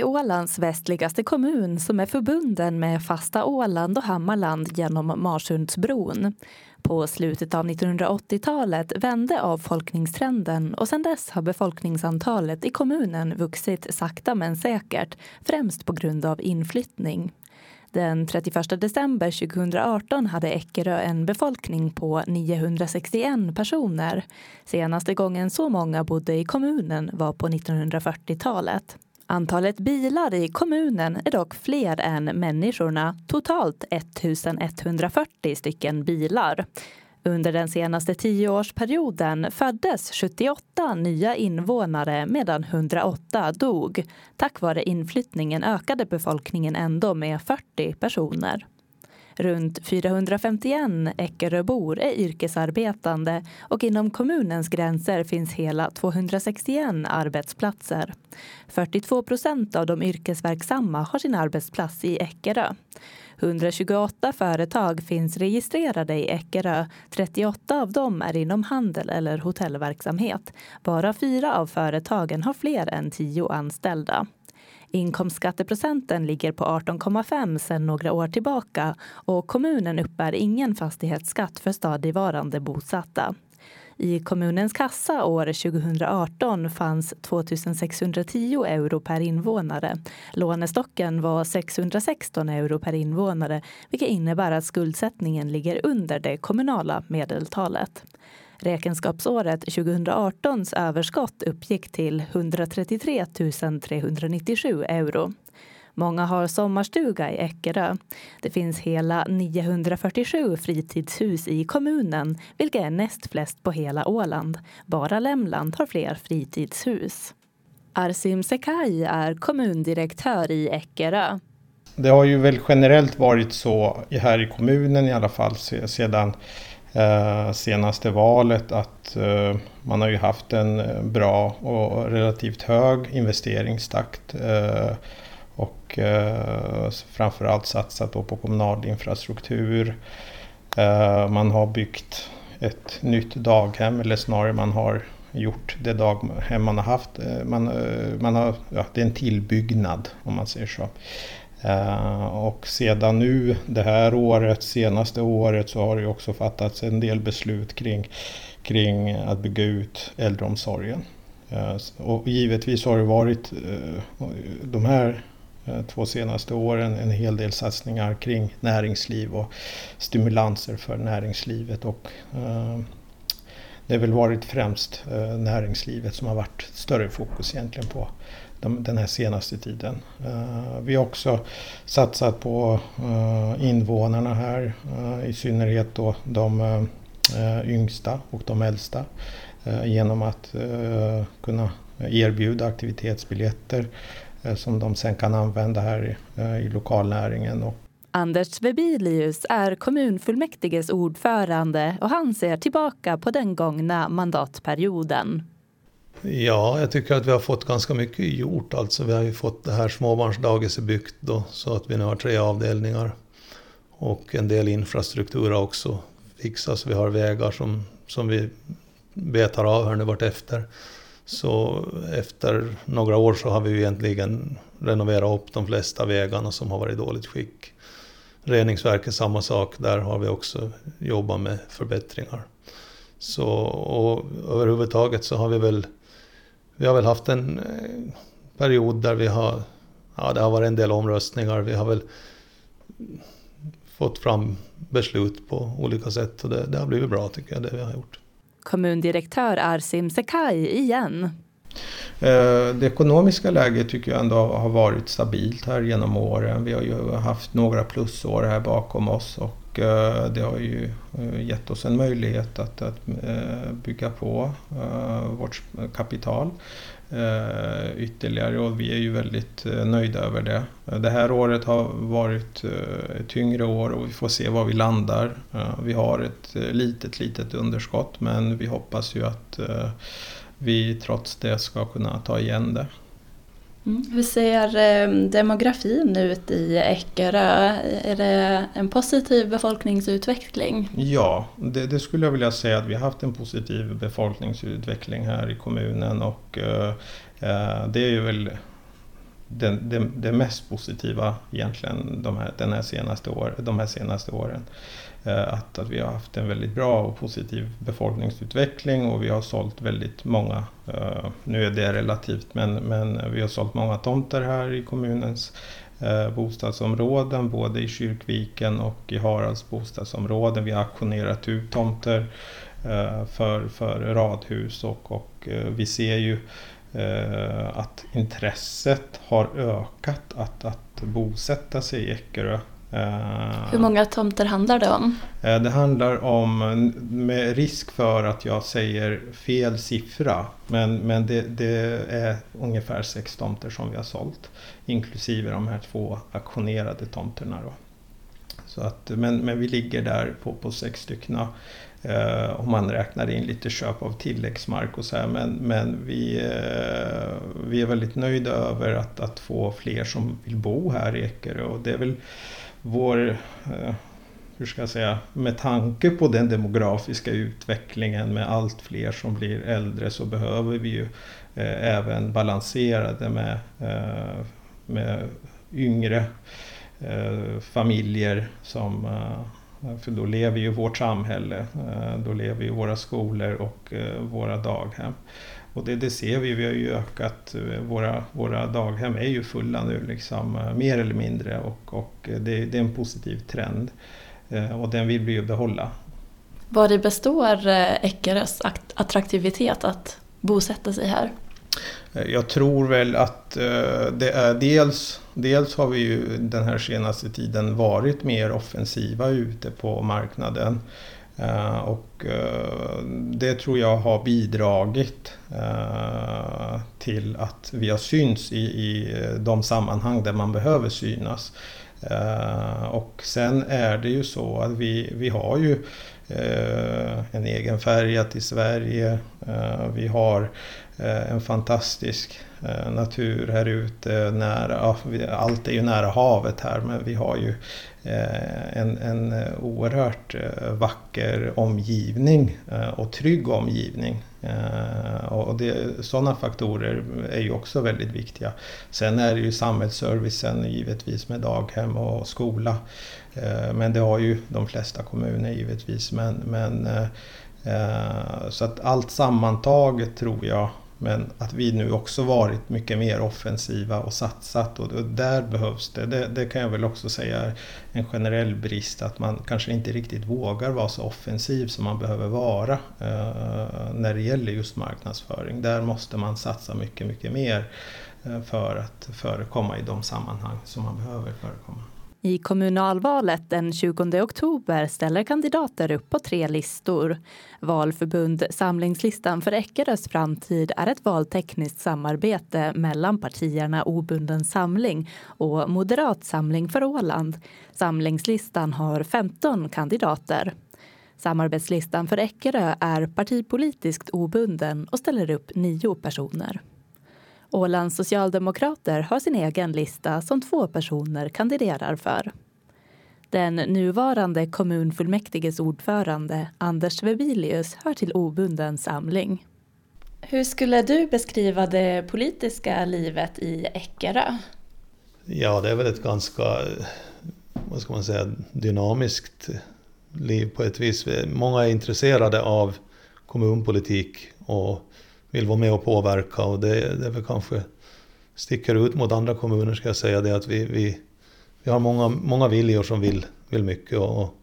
Eckerö är Ålands västligaste kommun som är förbunden med fasta Åland och Hammarland genom Marsundsbron. På slutet av 1980-talet vände avfolkningstrenden och sedan dess har befolkningsantalet i kommunen vuxit sakta men säkert, främst på grund av inflyttning. Den 31 december 2018 hade Eckerö en befolkning på 961 personer. Senaste gången så många bodde i kommunen var på 1940-talet. Antalet bilar i kommunen är dock fler än människorna, totalt 1140 stycken bilar. Under den senaste tioårsperioden föddes 78 nya invånare medan 108 dog. Tack vare inflyttningen ökade befolkningen ändå med 40 personer. Runt 451 Eckeröbor är yrkesarbetande och inom kommunens gränser finns hela 261 arbetsplatser. 42 procent av de yrkesverksamma har sin arbetsplats i Eckerö. 128 företag finns registrerade i Eckerö. 38 av dem är inom handel eller hotellverksamhet. Bara fyra av företagen har fler än tio anställda. Inkomstskatteprocenten ligger på 18,5 sedan några år tillbaka och kommunen uppbär ingen fastighetsskatt för stadigvarande bosatta. I kommunens kassa år 2018 fanns 2 610 euro per invånare. Lånestocken var 616 euro per invånare vilket innebär att skuldsättningen ligger under det kommunala medeltalet. Räkenskapsåret 2018s överskott uppgick till 133 397 euro. Många har sommarstuga i Eckerö. Det finns hela 947 fritidshus i kommunen, vilket är näst flest på hela Åland. Bara Lämland har fler fritidshus. Arsim Sekai är kommundirektör i Eckerö. Det har ju väl generellt varit så här i kommunen i alla fall sedan Eh, senaste valet att eh, man har ju haft en eh, bra och relativt hög investeringstakt. Och framförallt satsat på kommunal infrastruktur. Man har byggt ett nytt daghem eller snarare man har gjort det daghem man har haft. Man, man har, ja, det är en tillbyggnad om man säger så. Eh, och sedan nu det här året, senaste året, så har det också fattats en del beslut kring, kring att bygga ut äldreomsorgen. Eh, och givetvis har det varit eh, de här två senaste åren en hel del satsningar kring näringsliv och stimulanser för näringslivet. Och, det har väl varit främst näringslivet som har varit större fokus egentligen på den här senaste tiden. Eh, vi har också satsat på eh, invånarna här, eh, i synnerhet då de yngsta och de äldsta genom att kunna erbjuda aktivitetsbiljetter som de sen kan använda här i lokalnäringen. Anders Svebilius är kommunfullmäktiges ordförande och han ser tillbaka på den gångna mandatperioden. Ja, jag tycker att vi har fått ganska mycket gjort. Alltså, vi har ju fått det här småbarnsdagiset byggt då, så att vi nu har tre avdelningar. Och en del infrastruktur har också fixats. Vi har vägar som, som vi betar av här nu vartefter. Så efter några år så har vi ju egentligen renoverat upp de flesta vägarna som har varit i dåligt skick. Reningsverket samma sak, där har vi också jobbat med förbättringar. Så, och överhuvudtaget så har vi väl, vi har väl haft en eh, period där vi har, ja det har varit en del omröstningar, vi har väl fått fram beslut på olika sätt och det, det har blivit bra tycker jag, det vi har gjort kommundirektör Arsim Sekai igen. Eh, det ekonomiska läget tycker jag ändå har varit stabilt här genom åren. Vi har ju haft några plusår här bakom oss och Eh, det har ju eh, gett oss en möjlighet att, att eh, bygga på vårt kapital ytterligare och vi är ju väldigt nöjda över det. Det här året har varit ett tyngre år och vi får se var vi landar. Vi har ett litet, litet underskott men vi hoppas ju att vi trots det ska kunna ta igen det. Mm. Hur ser ehm, demografin ut i Eckerö? Är det en positiv befolkningsutveckling? Ja, det, det, skulle jag vilja säga att vi har haft en positiv befolkningsutveckling här i kommunen och eh, eh det är ju väl det, det, det mest positiva egentligen de här, den här senaste år, de här senaste åren. Eh, att, att vi har haft en väldigt bra och positiv befolkningsutveckling och vi har sålt väldigt många, eh, nu är det relativt, men, men vi har sålt många tomter här i kommunens eh, bostadsområden, både i Kyrkviken och i Haralds bostadsområden. Vi har auktionerat ut tomter för, för radhus och, och vi ser ju att intresset har ökat att, att bosätta sig i Eckerö hur många tomter handlar det om? Eh, det handlar om, med risk för att jag säger fel siffra, men, men det, det är ungefär sex tomter som vi har sålt. Inklusive de här två auktionerade tomterna. Då. Så att, men, men vi ligger där på, på sex stycken. Eh, om man räknar in lite köp av tilläggsmark och så här. Men, men vi, eh, vi är väldigt nöjda över att, att få fler som vill bo här i Ekerö. Och det är väl vår, eh, hur ska jag säga, med tanke på den demografiska utvecklingen med allt fler som blir äldre så behöver vi ju eh, även balansera det med, eh, med yngre familjer som för då lever ju vårt samhälle, då lever ju våra skolor och våra daghem. Och det, det, ser vi, vi har ju ökat, eh, våra, våra daghem är ju fulla nu liksom, eh, mer eller mindre och, och det, det är en positiv trend. Eh, och den vill vi ju behålla. Vad det består Eckerös attraktivitet att bosätta sig här? Jag tror väl att det är dels, dels har vi ju den här senaste tiden varit mer offensiva ute på marknaden. Eh, och eh, det tror jag har bidragit eh, till att vi har synts i, i de sammanhang där man behöver synas. Och sen är det ju så att vi, vi har ju en egen färja till Sverige. Vi har en fantastisk Eh, natur här ute. Nära, allt är ju nära havet här men vi har ju eh, en, en eh, oerhört vacker omgivning och trygg omgivning. Och det, sådana faktorer är ju också väldigt viktiga. Sen är det ju samhällsservicen givetvis med daghem och skola. Men det har ju de flesta kommuner givetvis. Men, men, så att allt sammantaget tror jag men att vi nu också varit mycket mer offensiva och satsat och där behövs det. det. Det, kan jag väl också säga är en generell brist att man kanske inte riktigt vågar vara så offensiv som man behöver vara eh, när det gäller just marknadsföring. Där måste man satsa mycket, mycket mer eh, för att förekomma i de sammanhang som man behöver förekomma. I kommunalvalet den 20 oktober ställer kandidater upp på tre listor. Valförbund Samlingslistan för Eckerös framtid är ett valtekniskt samarbete mellan partierna Obunden samling och Moderat samling för Åland. Samlingslistan har 15 kandidater. Samarbetslistan för Eckerö är partipolitiskt obunden och ställer upp nio personer. Ålands socialdemokrater har sin egen lista som två personer kandiderar för. Den nuvarande kommunfullmäktiges ordförande Anders Webilius hör till obunden samling. Hur skulle du beskriva det politiska livet i Eckerö? Ja, det är väl ett ganska, vad ska man säga, dynamiskt liv på ett vis. Många är intresserade av kommunpolitik och vill vara med och påverka och det, det är väl kanske sticker ut mot andra kommuner ska jag säga det att vi, vi, vi har många, många viljor som vill, vill mycket och,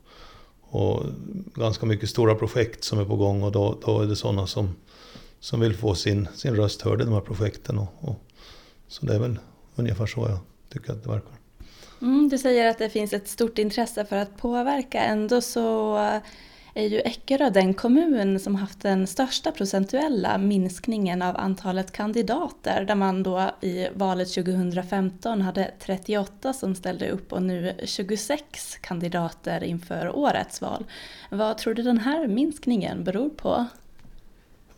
och ganska mycket stora projekt som är på gång och då, då är det sådana som, som vill få sin, sin röst hörd i de här projekten. Och, och, så det är väl ungefär så jag tycker att det verkar. Mm, du säger att det finns ett stort intresse för att påverka. Ändå så är ju Eckerö den kommun som haft den största procentuella minskningen av antalet kandidater där man då i valet 2015 hade 38 som ställde upp och nu 26 kandidater inför årets val. Vad tror du den här minskningen beror på?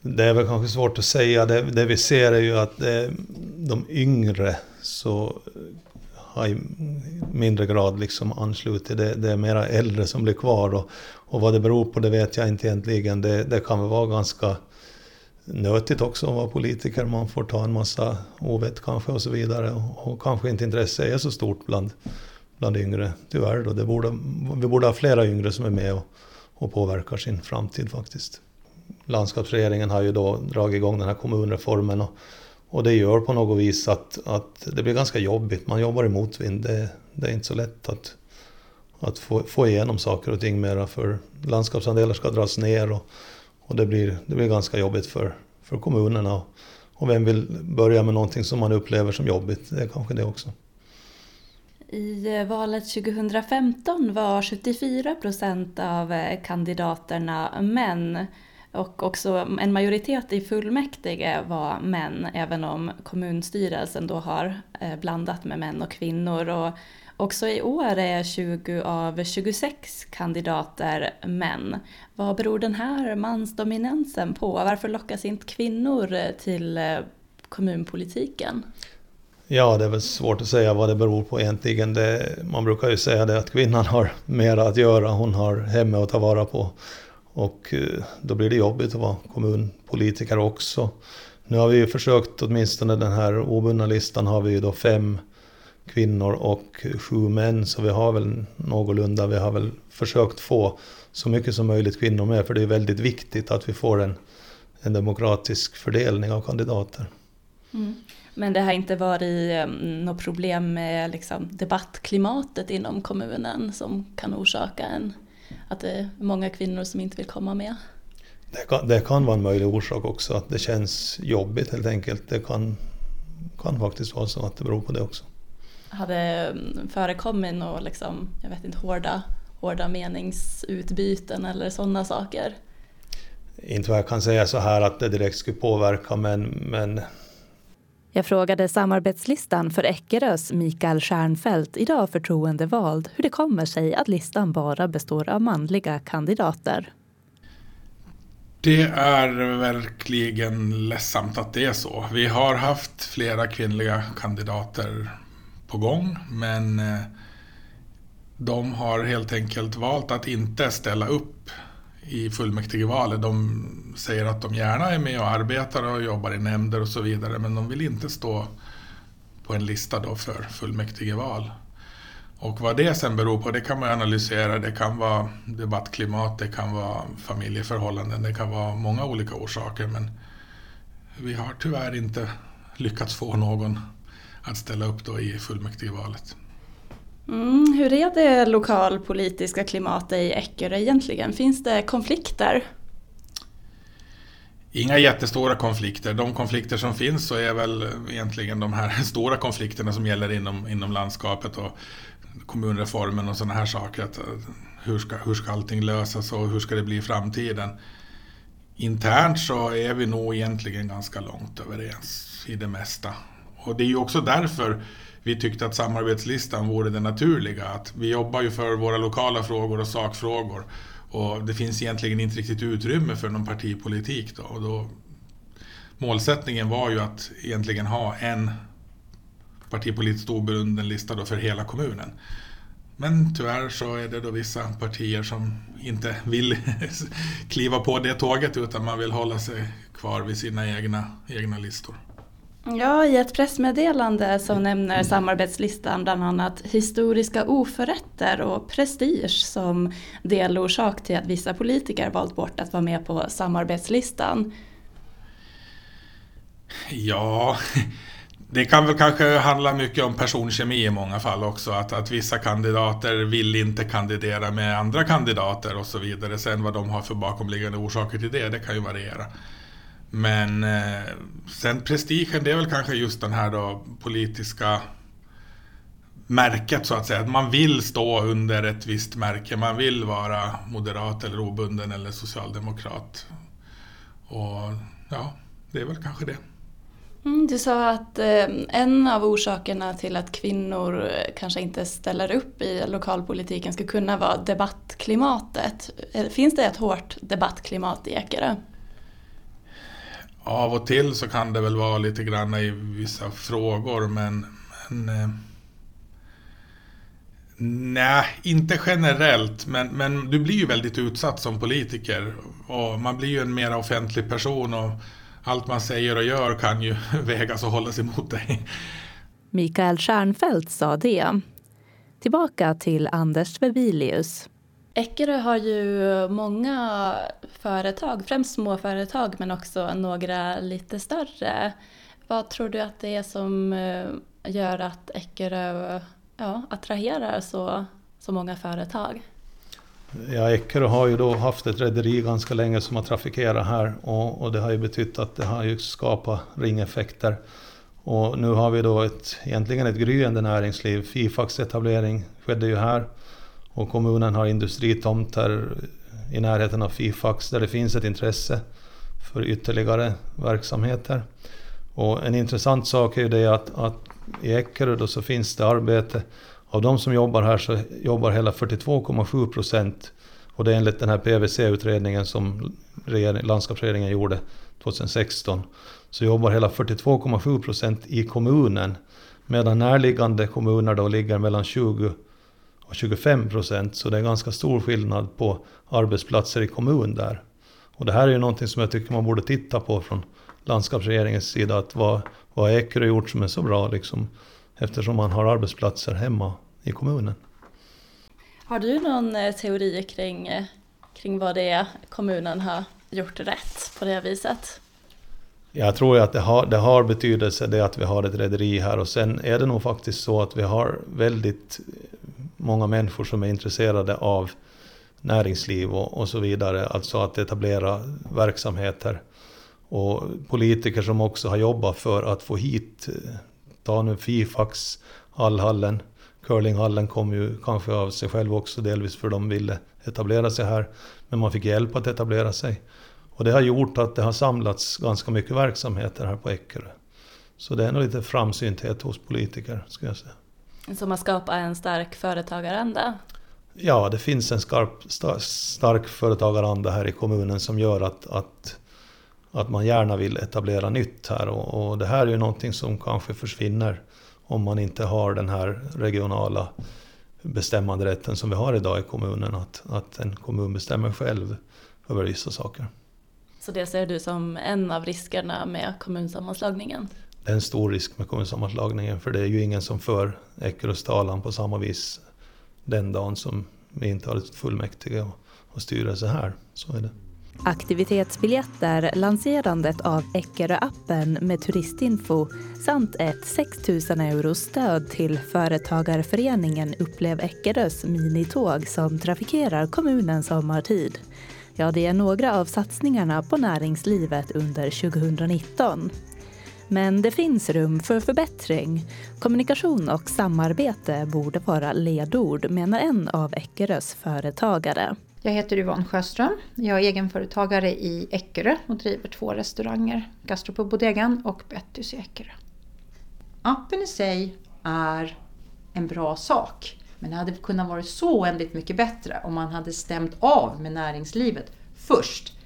Det är väl kanske svårt att säga. Det, det vi ser är ju att eh, de yngre så har i mindre grad liksom anslutit. Det, det är mera äldre som blir kvar. Och, och vad det beror på det vet jag inte egentligen. Det, det kan väl vara ganska nötigt också att vara politiker. Man får ta en massa ovett kanske och så vidare. Och, och kanske inte intresse är så stort bland, bland yngre, tyvärr. Då. Det borde, vi borde ha flera yngre som är med och, och påverkar sin framtid faktiskt. Landskapsregeringen har ju då dragit igång den här kommunreformen och, och det gör på något vis att, att det blir ganska jobbigt. Man jobbar i motvind. Det, det är inte så lätt att, att få, få igenom saker och ting mera för landskapsandelar ska dras ner och, och det, blir, det blir ganska jobbigt för, för kommunerna. Och, vem vill börja med någonting som man upplever som jobbigt? Det är kanske det också. I eh, valet 2015 var 74 procent av eh, kandidaterna män. Och också en majoritet i fullmäktige var män, även om kommunstyrelsen då har eh, blandat med män och kvinnor. Och också i år är 20 av 26 kandidater män. Vad beror den här mansdominansen på? Varför lockas inte kvinnor till eh, kommunpolitiken? Ja, det är väl svårt att säga vad det beror på egentligen. Det, man brukar ju säga det att kvinnan har mera att göra, hon har hemmet att ta vara på. Och eh, då blir det jobbigt att vara kommunpolitiker också. Nu har vi ju försökt, åtminstone den här obundna listan har vi ju då fem kvinnor och sju män. Så vi har väl någorlunda, vi har väl försökt få så mycket som möjligt kvinnor med. För det är väldigt viktigt att vi får en, en demokratisk fördelning av kandidater. Mm. Men det har inte varit eh, något problem med liksom, debattklimatet inom kommunen som kan orsaka en att det är många kvinnor som inte vill komma med. Det kan, det kan vara en möjlig orsak också, att det känns jobbigt helt enkelt. Det kan, kan faktiskt vara så att det beror på det också. Har det mm, förekommit några liksom, jag vet inte, hårda, hårda meningsutbyten eller sådana saker? Inte vad jag kan säga så här att det direkt skulle påverka men, men jag frågade samarbetslistan för Eckerös Mikael Stjernfeldt, idag förtroendevald, hur det kommer sig att listan bara består av manliga kandidater. Det är verkligen ledsamt att det är så. Vi har haft flera kvinnliga kandidater på gång, men eh, de har helt enkelt valt att inte ställa upp i fullmäktigevalet. De säger att de gärna är med och arbetar och jobbar i nämnder och så vidare men de vill inte stå på en lista då för fullmäktigeval. Och vad det sen beror på det kan man analysera. Det kan vara debattklimat, det kan vara familjeförhållanden, det kan vara många olika orsaker men vi har tyvärr inte lyckats få någon att ställa upp då i fullmäktigevalet. Mm, hur är det lokalpolitiska klimatet i Eckerö egentligen? Finns det konflikter? Inga jättestora konflikter. De konflikter som finns så är väl egentligen de här stora konflikterna som gäller inom, inom landskapet och kommunreformen och sådana här saker. Att, eh, hur, ska, hur ska allting lösas och hur ska det bli i framtiden? Internt så är vi nog egentligen ganska långt överens i det mesta. Och det är ju också därför vi tyckte att samarbetslistan vore det naturliga. Att vi jobbar ju för våra lokala frågor och sakfrågor. Och det finns egentligen inte riktigt utrymme för någon partipolitik. Då. Och då, målsättningen var ju att egentligen ha en partipolitiskt oberoende lista då för hela kommunen. Men tyvärr så är det då vissa partier som inte vill kliva på det tåget utan man vill hålla sig kvar vid sina egna, egna listor. Ja, i ett pressmeddelande så nämner samarbetslistan bland annat historiska oförrätter och prestige som delorsak till att vissa politiker valt bort att vara med på samarbetslistan. Ja, det kan väl kanske handla mycket om personkemi i många fall också. Att, att vissa kandidater vill inte kandidera med andra kandidater och så vidare. Sen vad de har för bakomliggande orsaker till det, det kan ju variera. Men eh, sen prestigen, det är väl kanske just den här då politiska märket så att säga. Att man vill stå under ett visst märke. Man vill vara moderat eller obunden eller socialdemokrat. Och ja, det är väl kanske det. Mm, du sa att eh, en av orsakerna till att kvinnor eh, kanske inte ställer upp i lokalpolitiken skulle kunna vara debattklimatet. Eh, finns det ett hårt debattklimat i Ekerö? Av och till så kan det väl vara lite grann i vissa frågor men, men eh, Nej, inte generellt, men, men du blir ju väldigt utsatt som politiker. Och man blir ju en mer offentlig person och allt man säger och gör kan ju vägas och hållas emot dig. Mikael Stjernfeldt sa det. Tillbaka till Anders Webilius. Eckerö har ju många företag, främst småföretag men också några lite större. Vad tror du att det är som eh, gör att Eckerö ja, attraherar så, så många företag? Ja, Eckerö har ju då haft ett rederi ganska länge som har trafikerat här och, och, det har ju betytt att det har ju skapat ringeffekter. Och nu har vi då ett, egentligen ett gryende näringsliv. Fifax etablering skedde ju här och kommunen har industritomter i närheten av Fifax där det finns ett intresse för ytterligare verksamheter. Och en intressant sak är ju det att, att i Eckerö då så finns det arbete. Av de som jobbar här så jobbar hela 42,7 procent och det är enligt den här PVC-utredningen som regering, landskapsregeringen gjorde 2016 så jobbar hela 42,7 procent i kommunen medan närliggande kommuner då ligger mellan 20 och 25 procent. Så det är ganska stor skillnad på arbetsplatser i kommun där. Och det här är ju någonting som jag tycker man borde titta på från landskapsregeringens sida. Att vad, vad Ekerö gjort som är så bra liksom, eftersom man har arbetsplatser hemma i kommunen. Har du någon eh, teori kring, eh, kring vad det är kommunen har gjort rätt på det viset? Jag tror att det har, det har betydelse det att vi har ett rederi här och sen är det nog faktiskt så att vi har väldigt många människor som är intresserade av näringsliv och, och så vidare, alltså att etablera verksamheter. Och politiker som också har jobbat för att få hit, ta nu Fifax, Allhallen, curlinghallen kom ju kanske av sig själv också delvis för de ville etablera sig här. Men man fick hjälp att etablera sig. Och det har gjort att det har samlats ganska mycket verksamheter här på Eckerö. Så det är nog lite framsynthet hos politiker, skulle jag säga. Som har skapat en stark företagaranda? Ja, det finns en skarp, stark företagaranda här i kommunen som gör att, att, att man gärna vill etablera nytt här. Och, och det här är ju någonting som kanske försvinner om man inte har den här regionala bestämmanderätten som vi har idag i kommunen. Att, att en kommun bestämmer själv över vissa saker. Så det ser du som en av riskerna med kommunsammanslagningen? Det är en stor risk med kommunsammanslagningen för det är ju ingen som för Eckerös talan på samma vis den dagen som vi inte har ett fullmäktige och, och styrelse här. Så är det. Aktivitetsbiljetter, lanserandet av Eckerö-appen med turistinfo samt ett 6 000 euro stöd till Företagarföreningen Upplev Eckerös minitåg som trafikerar kommunen sommartid. Ja, det är några av satsningarna på näringslivet under 2019. Men det finns rum för förbättring. Kommunikation och samarbete borde vara ledord, menar en av Eckerös företagare. Jag heter Yvonne Sjöström. Jag är egenföretagare i Eckerö och driver två restauranger, Gastropub Bodegan och Bettys i Eckerö. Appen i sig är en bra sak, men det hade kunnat vara så oändligt mycket bättre om man hade stämt av med näringslivet först.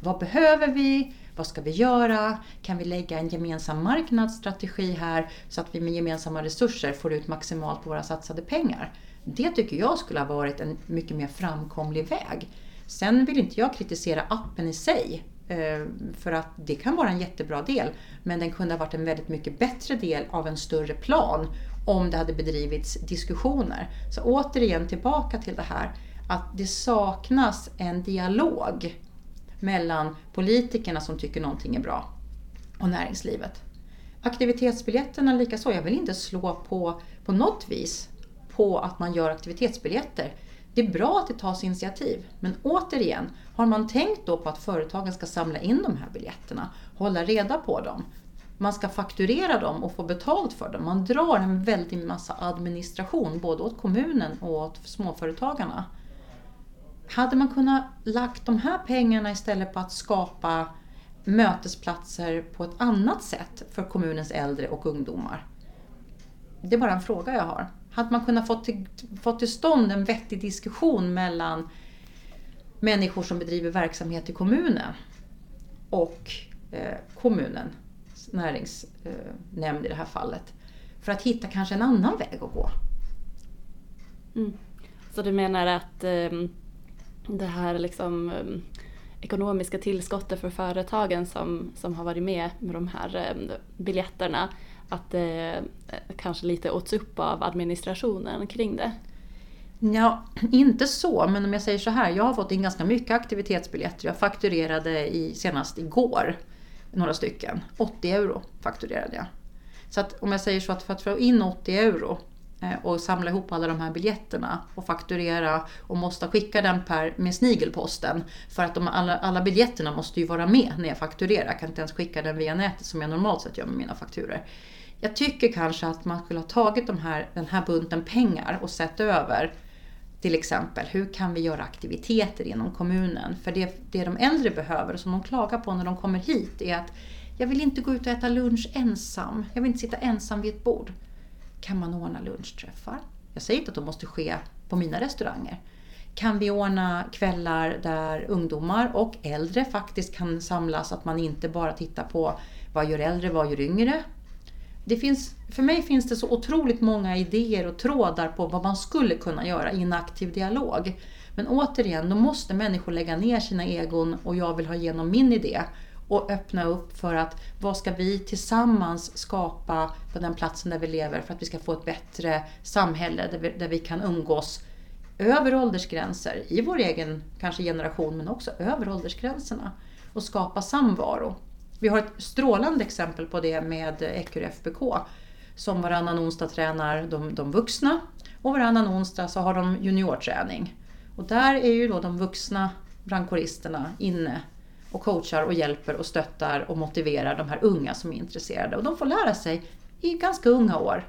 Vad behöver vi? Vad ska vi göra? Kan vi lägga en gemensam marknadsstrategi här så att vi med gemensamma resurser får ut maximalt på våra satsade pengar? Det tycker jag skulle ha varit en mycket mer framkomlig väg. Sen vill inte jag kritisera appen i sig, eh, för att det kan vara en jättebra del, men den kunde ha varit en väldigt mycket bättre del av en större plan om det hade bedrivits diskussioner. Så återigen tillbaka till det här att det saknas en dialog mellan politikerna som tycker någonting är bra och näringslivet. Aktivitetsbiljetterna likaså. Jag vill inte slå på, på något vis på att man gör aktivitetsbiljetter. Det är bra att det tas initiativ, men återigen, har man tänkt då på att företagen ska samla in de här biljetterna, hålla reda på dem, man ska fakturera dem och få betalt för dem. Man drar en väldig massa administration både åt kommunen och åt småföretagarna. Hade man kunnat lagt de här pengarna istället på att skapa mötesplatser på ett annat sätt för kommunens äldre och ungdomar? Det är bara en fråga jag har. Hade man kunnat få till, få till stånd en vettig diskussion mellan människor som bedriver verksamhet i kommunen och eh, kommunen, näringsnämnd i det här fallet, för att hitta kanske en annan väg att gå. Mm. Så du menar att eh, det här liksom ehm, ekonomiska tillskottet för företagen som, som har varit med med de här ehm, biljetterna, att det kanske lite åts upp av administrationen kring det? Ja, inte så, men om jag säger så här. Jag har fått in ganska mycket aktivitetsbiljetter. Jag fakturerade i, senast igår några stycken. 80 euro fakturerade jag. Så att om jag säger så att för att få in 80 euro Eh, och samla ihop alla de här biljetterna och fakturera och måste skicka den per, med snigelposten. För att de, alla, alla biljetterna måste ju vara med när jag fakturerar. Jag kan inte ens skicka den via nätet som jag normalt sett gör med mina fakturer. Jag tycker kanske att man skulle ha tagit de här, den här bunten pengar och sett över till exempel, hur kan vi göra aktiviteter inom kommunen? För det, det de äldre behöver, som de klagar på när de kommer hit, är att jag vill inte gå ut och äta lunch ensam. Jag vill inte sitta ensam vid ett bord. Kan man ordna lunchträffar? Jag säger inte att de måste ske på mina restauranger. Kan vi ordna kvällar där ungdomar och äldre faktiskt kan samlas, att man inte bara tittar på vad gör äldre, vad gör yngre? Det finns, för mig finns det så otroligt många idéer och trådar på vad man skulle kunna göra i en aktiv dialog. Men återigen, då måste människor lägga ner sina egon och jag vill ha igenom min idé och öppna upp för att vad ska vi tillsammans skapa på den platsen där vi lever för att vi ska få ett bättre samhälle där vi, där vi kan umgås över åldersgränser, i vår egen kanske generation men också över åldersgränserna och skapa samvaro. Vi har ett strålande exempel på det med Eckerö FBK som varannan onsdag tränar de, de vuxna och varannan onsdag så har de juniorträning. Och där är ju då de vuxna brandkåristerna inne och coachar och hjälper och stöttar och motiverar de här unga som är intresserade. Och de får lära sig i ganska unga år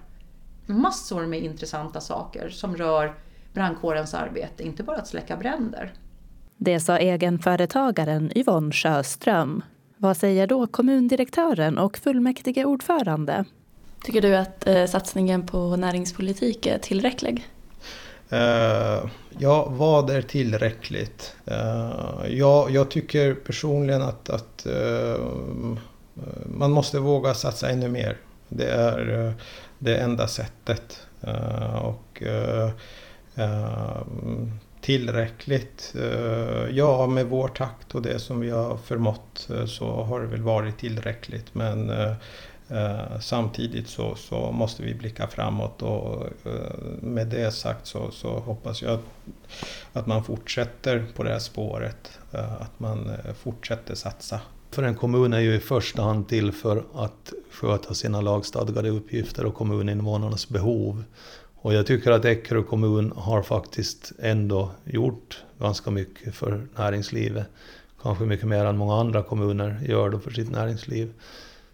massor med intressanta saker som rör brandkårens arbete, inte bara att släcka bränder. Det sa egenföretagaren Yvonne Sjöström. Vad säger då kommundirektören och fullmäktige ordförande? Tycker du att eh, satsningen på näringspolitik är tillräcklig? Uh, ja, vad är tillräckligt? Uh, ja, jag tycker personligen att, att uh, man måste våga satsa ännu mer. Det är det enda sättet. och tillräckligt? ja, med vår takt och det som vi har förmått så har det väl varit tillräckligt. Men Eh, samtidigt så, så, måste vi blicka framåt och eh, med det sagt så, så hoppas jag att, att, man fortsätter på det här spåret. Eh, att man fortsätter satsa. För en kommun är ju i första hand till för att sköta sina lagstadgade uppgifter och kommuninvånarnas behov. Och jag tycker att Eckerö kommun har faktiskt ändå gjort ganska mycket för näringslivet. Kanske mycket mer än många andra kommuner gör då för sitt näringsliv.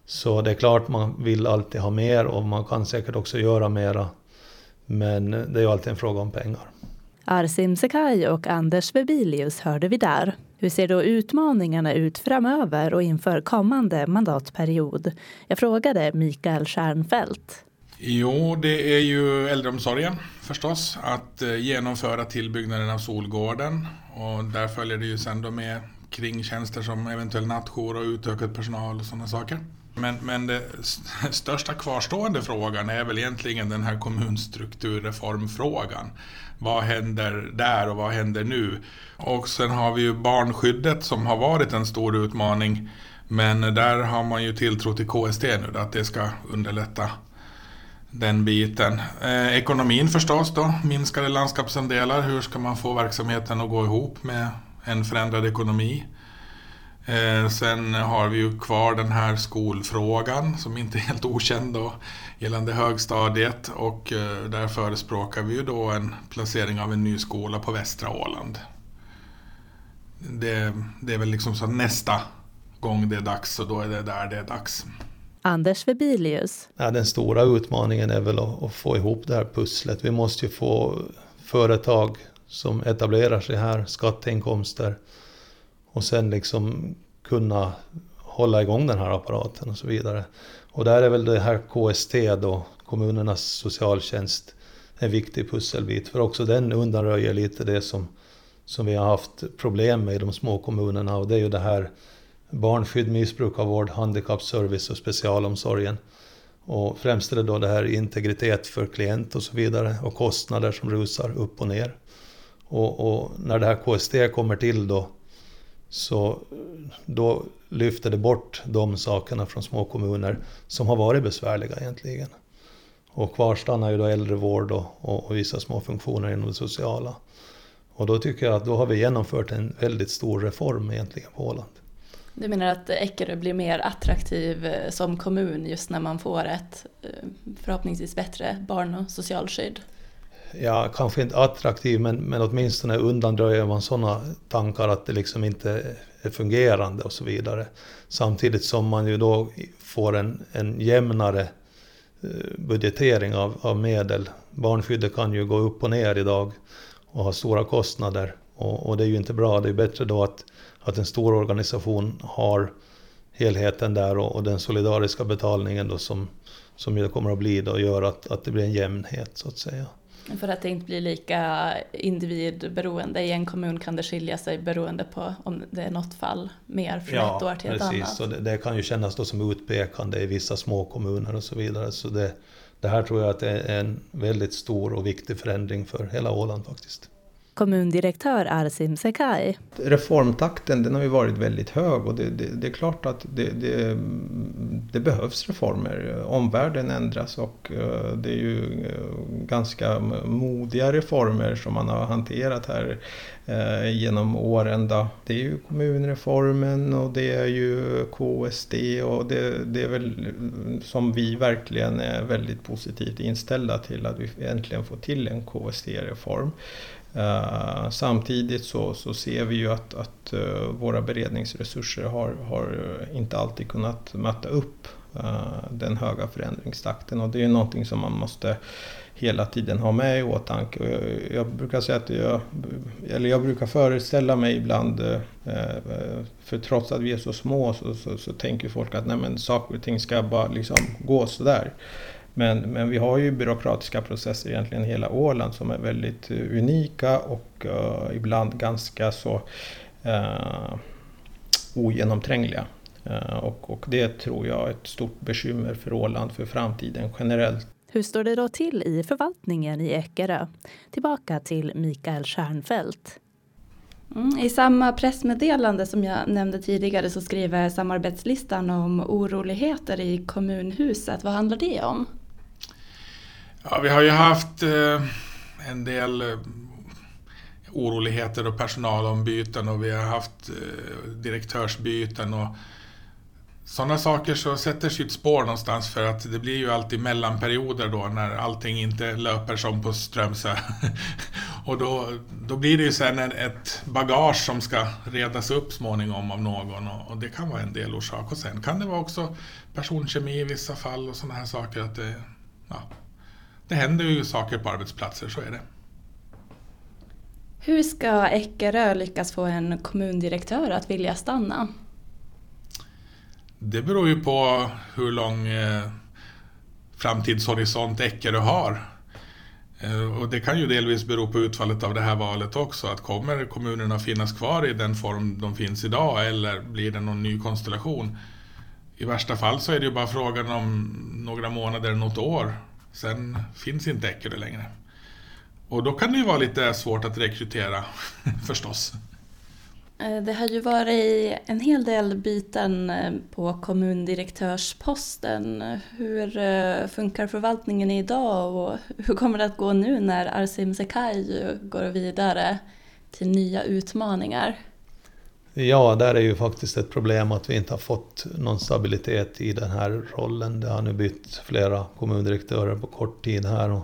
Så det är klart man vill alltid ha mer och man kan säkert också göra mera. Men det är ju alltid en fråga om pengar. Arsim Sekaj och Anders Vebilius hörde vi där. Hur ser då utmaningarna ut framöver och inför kommande mandatperiod? Jag frågade Mikael Stjernfeldt. Jo, det är ju äldreomsorgen förstås. Att eh, genomföra tillbyggnaden av Solgården. Och där följer det ju sen då med kringtjänster som eventuell nattjour och utökad personal och sådana saker. Men, men den största kvarstående frågan är väl egentligen den här kommunstrukturreformfrågan. Vad händer där och vad händer nu? Och sen har vi ju barnskyddet som har varit en stor utmaning. Men där har man ju tilltro till KST nu, att det ska underlätta den biten. Eh, ekonomin förstås då, minskade landskapsandelar. Hur ska man få verksamheten att gå ihop med en förändrad ekonomi? Eh, sen har vi ju kvar den här skolfrågan som inte är helt okänd då, gällande högstadiet och eh, där förespråkar vi ju då en placering av en ny skola på västra Åland. Det, det är väl liksom så nästa gång det är dags och då är det där det är dags. Anders Vebilius. Ja, den stora utmaningen är väl att, att få ihop det här pusslet. Vi måste ju få företag som etablerar sig här, skatteinkomster och sen liksom kunna hålla igång den här apparaten och så vidare. Och där är väl det här KST då, kommunernas socialtjänst, en viktig pusselbit. För också den undanröjer lite det som, som vi har haft problem med i de små kommunerna. Och det är ju det här barnskydd, missbrukarvård, handikappservice och specialomsorgen. Och främst är det då det här integritet för klient och så vidare och kostnader som rusar upp och ner. Och, och när det här KST kommer till då så då lyfter det bort de sakerna från små kommuner som har varit besvärliga egentligen. Och kvar stannar ju då äldrevård och, och, och vissa små funktioner inom det sociala. Och då tycker jag att då har vi genomfört en väldigt stor reform egentligen på Åland. Du menar att Eckerö blir mer attraktiv eh, som kommun just när man får ett eh, förhoppningsvis bättre barn och socialskydd? Ja, kanske inte attraktiv men, men åtminstone undanröjer man sådana tankar att det liksom inte är fungerande och så vidare. Samtidigt som man ju då får en, en jämnare eh, budgetering av, av medel. Barnskyddet kan ju gå upp och ner idag och ha stora kostnader och, och det är ju inte bra. Det är bättre då att att en stor organisation har helheten där och, och den solidariska betalningen då som, som det kommer att bli då gör att, att det blir en jämnhet så att säga. För att det inte blir lika individberoende. I en kommun kan det skilja sig beroende på om det är något fall mer från ja, ett år till precis. ett annat. Så det, det kan ju kännas då som utpekande i vissa små kommuner och så vidare. Så det, det här tror jag att det är en väldigt stor och viktig förändring för hela Åland faktiskt kommundirektör Arsim Sekai. Reformtakten den har ju varit väldigt hög och det, det, det är klart att det, det, behövs reformer. Omvärlden ändras och eh, det är ju eh, ganska modiga reformer som man har hanterat här eh, genom åren. Då. Det är ju kommunreformen och det är ju KSD och det, det är väl som vi verkligen är väldigt positivt inställda till att vi äntligen får till en KSD-reform. Uh, samtidigt så, så ser vi ju att, att uh, våra beredningsresurser har, har inte alltid kunnat möta upp uh, den höga förändringstakten och det är någonting som man måste hela tiden ha med i åtanke. Jag, jag brukar säga att jag, eller jag brukar föreställa mig ibland, för trots att vi är så små så, så, så tänker folk att nej, men saker och ting ska bara liksom gå sådär. Men, men vi har ju byråkratiska processer egentligen i hela Åland som är väldigt uh, unika och uh, ibland ganska så uh, ogenomträngliga. Uh, och, och det tror jag är ett stort bekymmer för Åland för framtiden generellt. Hur står det då till i förvaltningen i Eckerö? Tillbaka till Mikael Stjernfeldt. Mm, I samma pressmeddelande som jag nämnde tidigare så skriver samarbetslistan om oroligheter i kommunhuset. Vad handlar det om? Ja, vi har ju haft eh, en del eh, oroligheter och personalombyten och vi har haft eh, direktörsbyten och sådana saker så sätter sitt spår någonstans för att det blir ju alltid mellanperioder då när allting inte löper som på Strömsö. och då, då blir det ju sen ett bagage som ska redas upp småningom av någon och, och, det kan vara en del orsak. Och sen kan det vara också personkemi i vissa fall och sådana här saker. att det, ja, det händer ju saker på arbetsplatser, så är det. Hur ska Eckerö lyckas få en kommundirektör att vilja stanna? Det beror ju på hur lång eh, framtidshorisont Eckerö har. Eh, och det kan ju delvis bero på utfallet av det här valet också. Att kommer kommunerna finnas kvar i den form de finns idag eller blir det någon ny konstellation? I värsta fall så är det ju bara frågan om några månader, något år Sen finns inte Eckerö längre. Och då kan det ju vara lite svårt att rekrytera förstås. Eh, det har ju varit en hel del byten eh, på kommundirektörsposten. Hur eh, funkar förvaltningen idag och hur kommer det att gå nu när Arsim Sekai går vidare till nya utmaningar? Ja, där är ju faktiskt ett problem att vi inte har fått någon stabilitet i den här rollen. Det har nu bytt flera kommundirektörer på kort tid här och,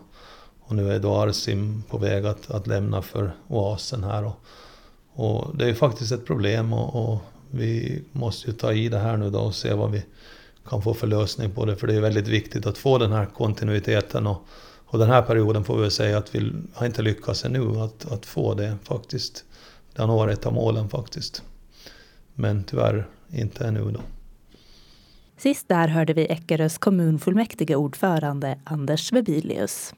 och nu är då Arsim på väg att, att lämna för Oasen här. Och, och det är ju faktiskt ett problem och, och, vi måste ju ta i det här nu då och se vad vi kan få för lösning på det. För det är väldigt viktigt att få den här kontinuiteten och, och den här perioden får vi väl säga att vi har inte lyckats ännu att, att få det faktiskt. Det har nog varit ett av målen faktiskt. Men tyvärr inte ännu då. Sist där hörde vi Eckerös kommunfullmäktige ordförande Anders Webilius.